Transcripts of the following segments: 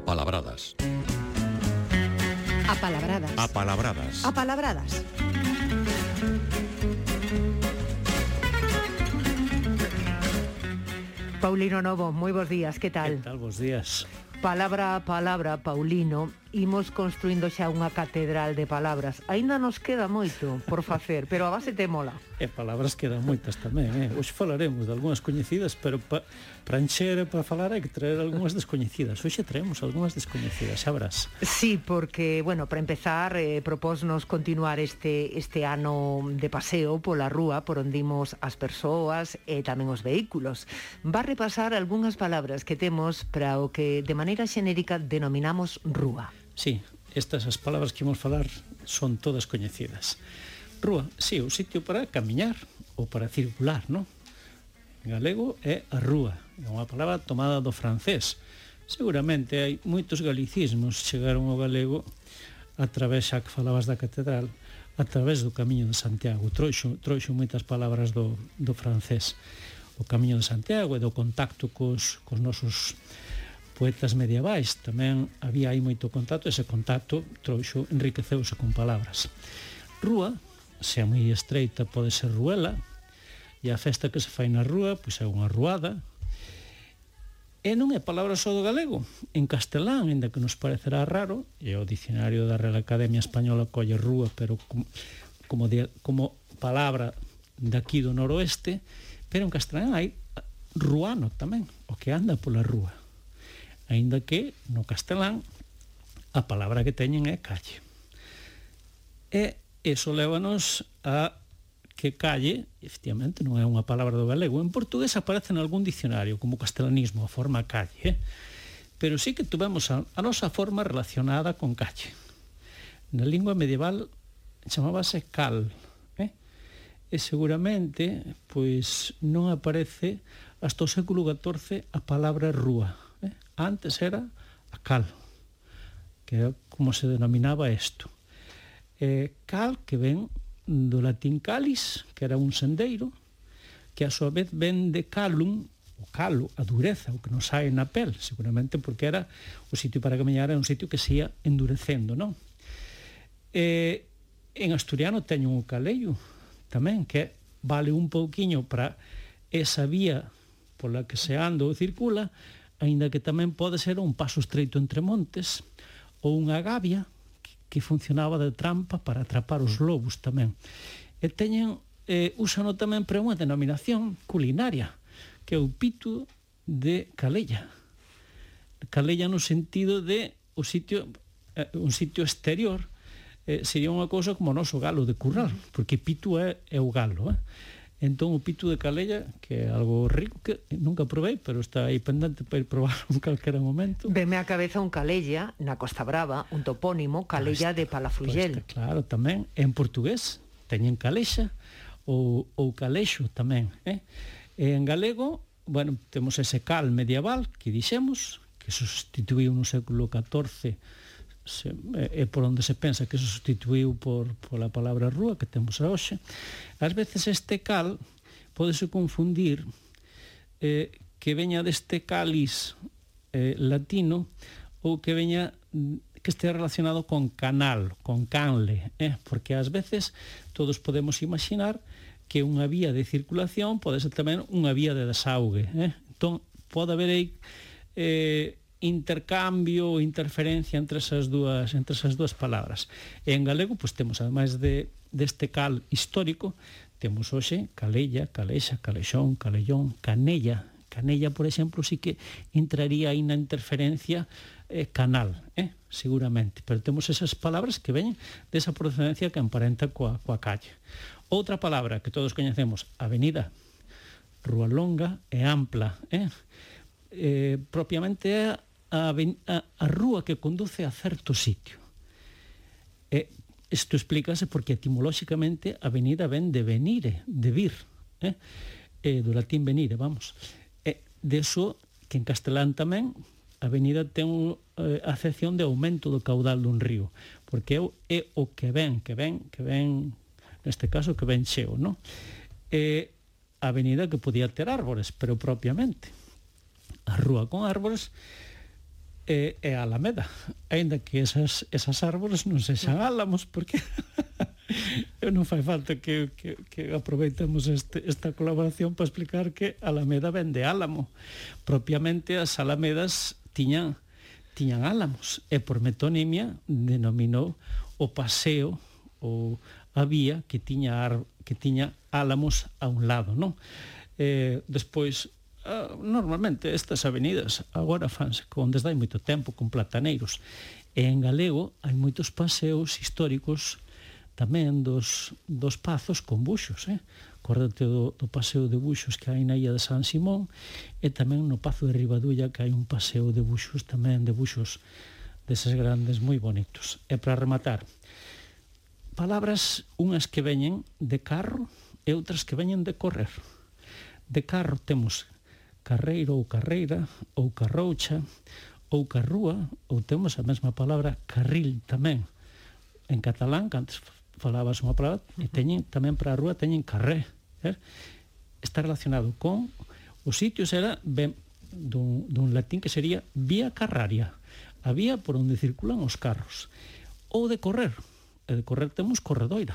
Apalabradas. Apalabradas. Apalabradas. Apalabradas. Paulino Novo, moi bons días, que tal? Que tal, bons días. Palabra a palabra, Paulino, imos construindo xa unha catedral de palabras. Aínda nos queda moito por facer, pero a base te mola. E palabras quedan moitas tamén, eh? Hoxe falaremos de algunhas coñecidas, pero pa, para encher e para falar hai que traer algunhas descoñecidas. Hoxe traemos algunhas descoñecidas, xa verás. Sí, porque, bueno, para empezar, eh, propósnos continuar este, este ano de paseo pola rúa por onde imos as persoas e tamén os vehículos. Va a repasar algunhas palabras que temos para o que de maneira xenérica denominamos rúa. Sí, estas as palabras que imos falar son todas coñecidas. Rúa, sí, o sitio para camiñar ou para circular, non? En galego é a rúa, é unha palabra tomada do francés. Seguramente hai moitos galicismos chegaron ao galego a través xa que falabas da catedral, a través do Camiño de Santiago. Troixo, troixo moitas palabras do, do francés. O Camiño de Santiago e do contacto cos, cos nosos poetas medievais. Tamén había aí moito contacto, ese contacto trouxo, enriqueceuse con palabras. Rúa, se é moi estreita, pode ser ruela, e a festa que se fai na rúa, pois é unha ruada, E non é palabra só do galego. En castelán, ainda que nos parecerá raro, e o dicionario da Real Academia Española colle rúa, pero como, como, de, como palabra daqui do noroeste, pero en castelán hai ruano tamén, o que anda pola rúa aínda que no castelán a palabra que teñen é calle. E iso lévanos a que calle, efectivamente, non é unha palabra do galego, en portugués aparece en algún dicionario, como castelanismo, a forma calle, eh? pero sí que tuvemos a, a nosa forma relacionada con calle. Na lingua medieval chamábase cal, eh? e seguramente pois non aparece hasta o século XIV a palabra rúa, Eh? Antes era a cal, que é como se denominaba isto. Eh, cal que ven do latín calis, que era un sendeiro, que a súa vez ven de calum, o calo, a dureza, o que nos sae na pel, seguramente porque era o sitio para camiñar era un sitio que se ia endurecendo, non? Eh, en asturiano teño un caleio tamén, que vale un pouquiño para esa vía pola que se anda ou circula, aínda que tamén pode ser un paso estreito entre montes ou unha gavia que funcionaba de trampa para atrapar os lobos tamén. E teñen, eh, úsano tamén para unha denominación culinaria, que é o pito de Calella. Calella no sentido de o sitio, eh, un sitio exterior, eh, sería unha cousa como o noso galo de curral, porque pito é, é o galo, eh? Entón o pito de calella, que é algo rico que nunca provei, pero está aí pendente para ir probar en calquera momento. Veme a cabeza un calella na Costa Brava, un topónimo, pois calella pues, de Palafrugel. Pois pues, claro, tamén en portugués teñen calexa ou, ou calexo tamén. Eh? E en galego, bueno, temos ese cal medieval que dixemos, que sustituiu no século XIV se, eh, é por onde se pensa que se sustituiu por, pola palabra rúa que temos a hoxe. Ás veces este cal podese confundir eh, que veña deste calis eh, latino ou que veña que este relacionado con canal, con canle, eh? porque ás veces todos podemos imaginar que unha vía de circulación pode ser tamén unha vía de desaugue. Eh? Entón, pode haber aí eh, intercambio ou interferencia entre esas dúas entre esas dúas palabras. E en galego pois temos ademais de deste cal histórico, temos hoxe calella, calexa, calexón, calellón, canella. Canella, por exemplo, sí que entraría aí na interferencia eh, canal, eh? seguramente. Pero temos esas palabras que veñen desa procedencia que emparenta coa, coa calle. Outra palabra que todos coñecemos, avenida, rúa longa e ampla. Eh? eh, propiamente é a, a, a rúa que conduce a certo sitio. E isto explícase porque etimolóxicamente avenida ven de venire, de vir, eh? e do latín venire, vamos. E de eso, que en castelán tamén avenida ten un, eh, acepción de aumento do caudal dun río, porque é, é o que ven, que ven, que ven, neste caso, que ven cheo, non? E avenida que podía ter árbores, pero propiamente. A rúa con árbores é, é a Alameda aínda que esas, esas árbores non sexan álamos porque eu non fai falta que, que, que aproveitemos este, esta colaboración para explicar que Alameda vende álamo propiamente as alamedas tiñan tiñan álamos e por metonimia denominou o paseo ou a vía que tiña ar, que tiña álamos a un lado, non? Eh, despois uh, normalmente estas avenidas agora fanse con desde hai moito tempo con plataneiros e en galego hai moitos paseos históricos tamén dos, dos pazos con buxos eh? acordate do, do paseo de buxos que hai na illa de San Simón e tamén no pazo de Ribadulla que hai un paseo de buxos tamén de buxos deses grandes moi bonitos e para rematar palabras unhas que veñen de carro e outras que veñen de correr. De carro temos carreiro ou carreira, ou carroucha, ou carrúa, ou temos a mesma palabra carril tamén. En catalán, que antes falabas unha palabra, e teñen tamén para a rúa teñen carré. Ver? Está relacionado con o sitio será ben, dun, dun latín que sería vía carraria, a vía por onde circulan os carros. Ou de correr, e de correr temos corredoira.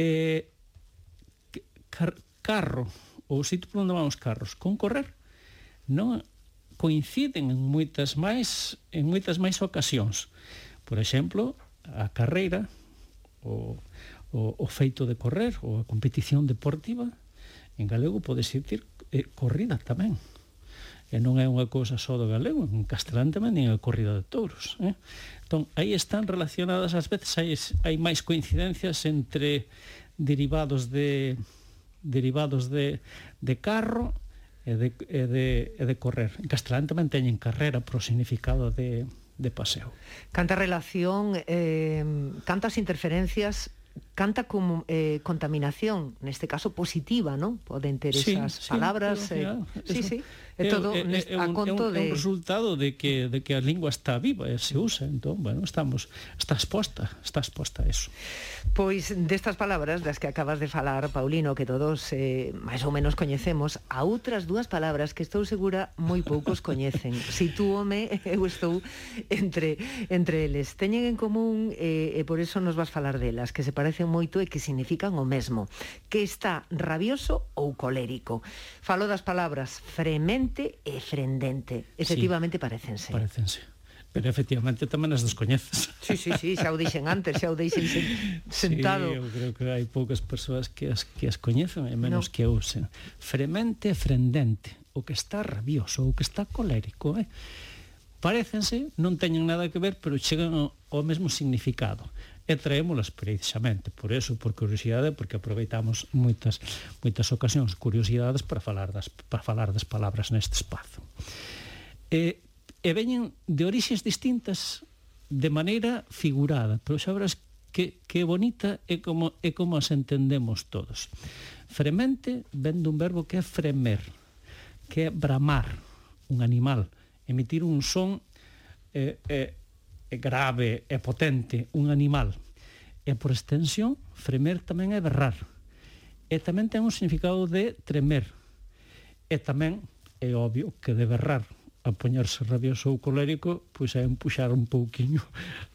Eh, car carro, ou o sitio por onde van os carros con correr non coinciden en moitas máis en moitas máis ocasións. Por exemplo, a carreira, o, o, o feito de correr ou a competición deportiva en galego pode sentir eh, corrida tamén e non é unha cousa só do galego, en castelán tamén nin a corrida de touros. Eh? Entón, aí están relacionadas, ás veces hai, hai máis coincidencias entre derivados de, derivados de, de carro e de, e, de, e de correr. En castelán tamén teñen carrera pro significado de, de paseo. Canta relación, eh, cantas interferencias canta como eh, contaminación, neste caso positiva, non? Poden ter esas sí, palabras. Eh, sí, eh, sí, sí, é todo é, é, a conto é un, de... É un resultado de que, de que a lingua está viva e se usa. Entón, bueno, estamos, está exposta, está exposta a eso. Pois destas palabras das que acabas de falar, Paulino, que todos eh, máis ou menos coñecemos, a outras dúas palabras que estou segura moi poucos coñecen. Sitúome, eu estou entre, entre eles. Teñen en común, eh, e por eso nos vas falar delas, que se parece parecen moito e que significan o mesmo, que está rabioso ou colérico. Falo das palabras fremente e frendente. Efectivamente sí, parecense. Parecense. Pero efectivamente tamén as descoñeces. Sí, sí, sí, xa o dixen antes, xa o dixen sentado. Sí, eu creo que hai poucas persoas que as, que as coñecen, e menos no. que usen. Fremente e frendente, o que está rabioso, o que está colérico, eh? Parecense, non teñen nada que ver, pero chegan ao, ao mesmo significado e traémolas precisamente por eso, por curiosidade, porque aproveitamos moitas moitas ocasións, curiosidades para falar das para falar das palabras neste espazo. E, e veñen de orixes distintas de maneira figurada, pero xa verás que, que bonita é como, é como as entendemos todos. Fremente ven dun verbo que é fremer, que é bramar, un animal, emitir un son eh, eh, grave e potente un animal e por extensión fremer tamén é berrar. E tamén ten un significado de tremer. E tamén é obvio que de berrar a poñerse rabioso ou colérico pois é empuxar un pouquiño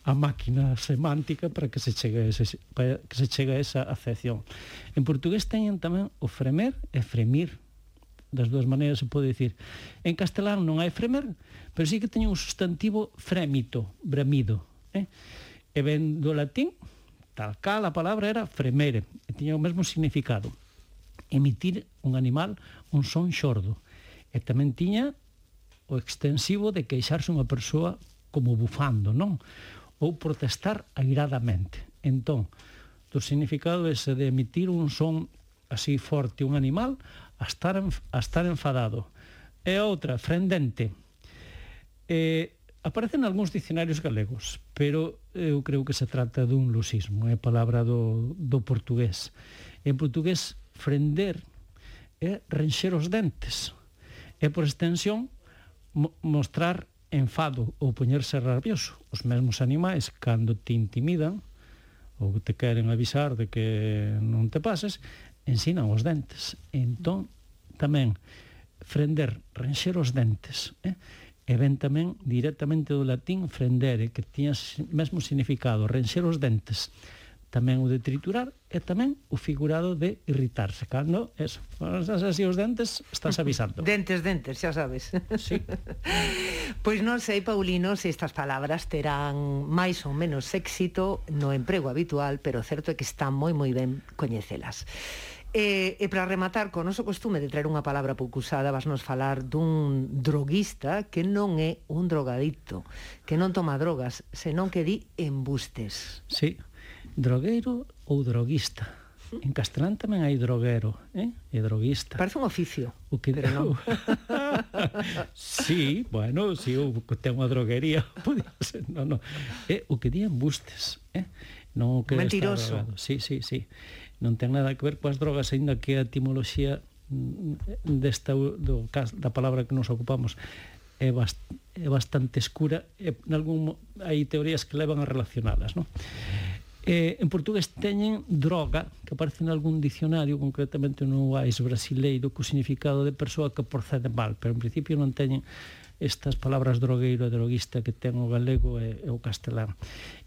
a máquina semántica para que se chegue a, ese, para que se chegue a esa acepción. En portugués teñen tamén o fremer e fremir das dúas maneiras se pode dicir. En castelán non hai fremer, pero sí que teñen un substantivo frémito, bramido. Eh? E ven do latín, tal cal a palabra era fremere, e tiña o mesmo significado. Emitir un animal un son xordo. E tamén tiña o extensivo de queixarse unha persoa como bufando, non? Ou protestar airadamente. Entón, do significado ese de emitir un son así forte un animal a estar, a estar enfadado. E outra, frendente. Eh, aparecen algúns dicionarios galegos, pero eu creo que se trata dun lusismo, é palabra do, do portugués. En portugués, frender é renxer os dentes. E por extensión, mo mostrar enfado ou poñerse rabioso. Os mesmos animais, cando te intimidan ou te queren avisar de que non te pases, ensinan os dentes. Entón, tamén, frender, renxer os dentes. Eh? E ven tamén directamente do latín frendere, que tiña mesmo significado, renxer os dentes. Tamén o de triturar e tamén o figurado de irritarse. Cando eso, cando estás así os dentes, estás avisando. dentes, dentes, xa sabes. Sí. pois non sei, Paulino, se estas palabras terán máis ou menos éxito no emprego habitual, pero certo é que está moi moi ben coñecelas. E, e para rematar, co noso costume de traer unha palabra pouco usada, vasnos falar dun droguista que non é un drogadicto, que non toma drogas, senón que di embustes. Sí, drogueiro ou droguista. En castelán tamén hai droguero, eh? E droguista. Parece un oficio, o que pero non. sí, bueno, si sí, eu ten unha droguería, podía ser, no, no. Eh, o que di embustes, eh? Non o que Mentiroso. Sí, sí, sí non ten nada que ver coas drogas, aínda que a etimoloxía mm, desta, do, da palabra que nos ocupamos é, bast, é bastante escura e nalgún, hai teorías que levan a relacionalas non? Eh, en portugués teñen droga, que aparece en algún dicionario, concretamente no AIS brasileiro, co significado de persoa que procede mal, pero en principio non teñen estas palabras drogueiro e droguista que ten o galego e, e o castelán.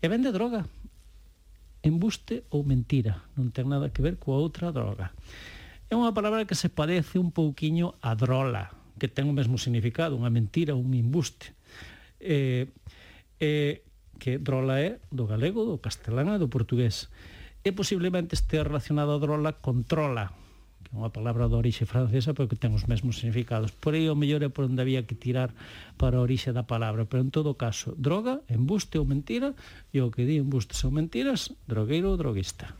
E vende droga, embuste ou mentira. Non ten nada que ver coa outra droga. É unha palabra que se parece un pouquiño a drola, que ten o mesmo significado, unha mentira, un embuste. Eh, eh, que drola é do galego, do castelán e do portugués. E posiblemente este relacionado a drola controla, que é unha palabra de orixe francesa, pero que ten os mesmos significados. Por aí, o mellor é por onde había que tirar para a orixe da palabra. Pero, en todo caso, droga, embuste ou mentira, e o que di embustes ou mentiras, drogueiro ou droguista.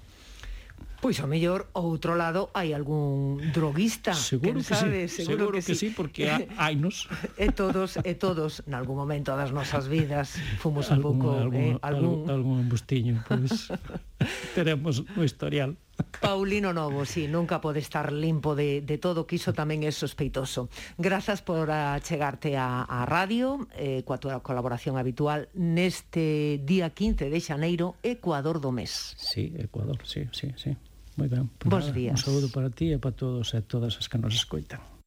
Pois ao mellor outro lado hai algún droguista, seguro que, sabe, sí. seguro, seguro que, que sí, sí porque hai nos. e todos e todos nalgún momento das nosas vidas fomos un pouco eh, algún, eh, algún algún embustiño, pois pues, teremos no historial. Paulino Novo, sí, nunca pode estar limpo de, de todo, que iso tamén é sospeitoso. Grazas por achegarte a, a radio, eh, coa tua colaboración habitual neste día 15 de xaneiro, Ecuador do mes. Sí, Ecuador, sí, sí, sí. Moi ben. Pues Bos nada, días. Un saúdo para ti e para todos e todas as que nos escoitan.